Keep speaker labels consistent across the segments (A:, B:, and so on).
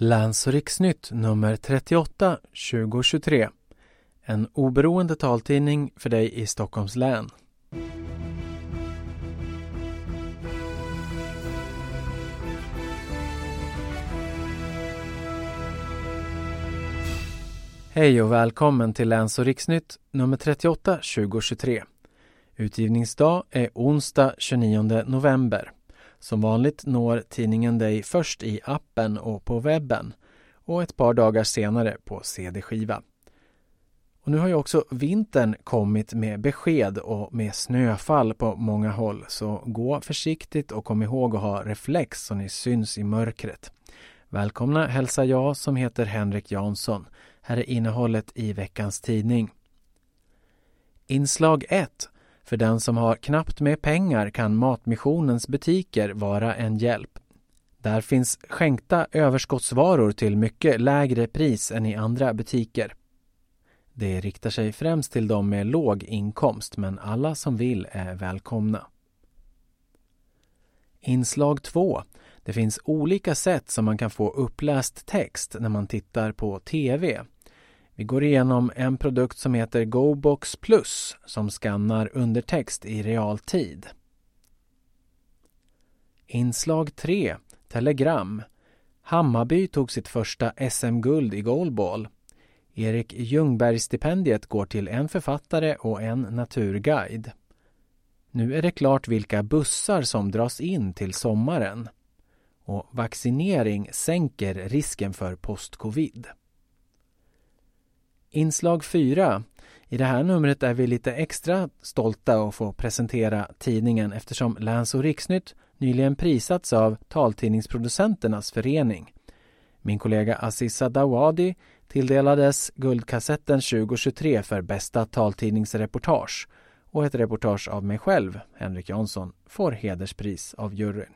A: Läns och riksnytt nummer 38 2023. En oberoende taltidning för dig i Stockholms län. Hej och välkommen till Läns och riksnytt nummer 38 2023. Utgivningsdag är onsdag 29 november. Som vanligt når tidningen dig först i appen och på webben och ett par dagar senare på CD-skiva. Och nu har ju också vintern kommit med besked och med snöfall på många håll så gå försiktigt och kom ihåg att ha reflex så ni syns i mörkret. Välkomna hälsar jag som heter Henrik Jansson. Här är innehållet i veckans tidning. Inslag 1 för den som har knappt med pengar kan Matmissionens butiker vara en hjälp. Där finns skänkta överskottsvaror till mycket lägre pris än i andra butiker. Det riktar sig främst till de med låg inkomst men alla som vill är välkomna. Inslag 2. Det finns olika sätt som man kan få uppläst text när man tittar på TV. Vi går igenom en produkt som heter GoBox Plus som skannar undertext i realtid. Inslag 3 Telegram Hammarby tog sitt första SM-guld i goalball. Erik Ljungberg-stipendiet går till en författare och en naturguide. Nu är det klart vilka bussar som dras in till sommaren. Och vaccinering sänker risken för postcovid. Inslag 4. I det här numret är vi lite extra stolta att få presentera tidningen eftersom Läns och riksnytt nyligen prisats av Taltidningsproducenternas förening. Min kollega Aziza Dawadi tilldelades Guldkassetten 2023 för bästa taltidningsreportage och ett reportage av mig själv, Henrik Jansson, får hederspris av juryn.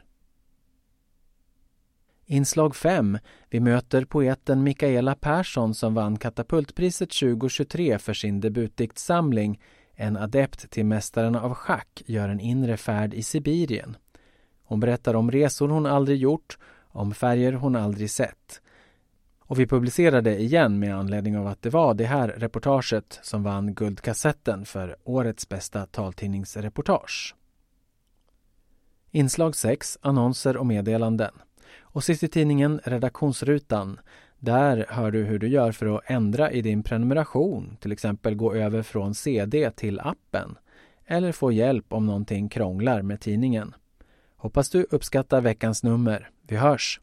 A: Inslag 5. Vi möter poeten Mikaela Persson som vann Katapultpriset 2023 för sin debutdiktsamling En adept till Mästaren av schack gör en inre färd i Sibirien. Hon berättar om resor hon aldrig gjort, om färger hon aldrig sett. Och vi publicerade igen med anledning av att det var det här reportaget som vann Guldkassetten för årets bästa taltidningsreportage. Inslag 6. Annonser och meddelanden. Och sist i tidningen Redaktionsrutan. Där hör du hur du gör för att ändra i din prenumeration, till exempel gå över från CD till appen eller få hjälp om någonting krånglar med tidningen. Hoppas du uppskattar veckans nummer. Vi hörs!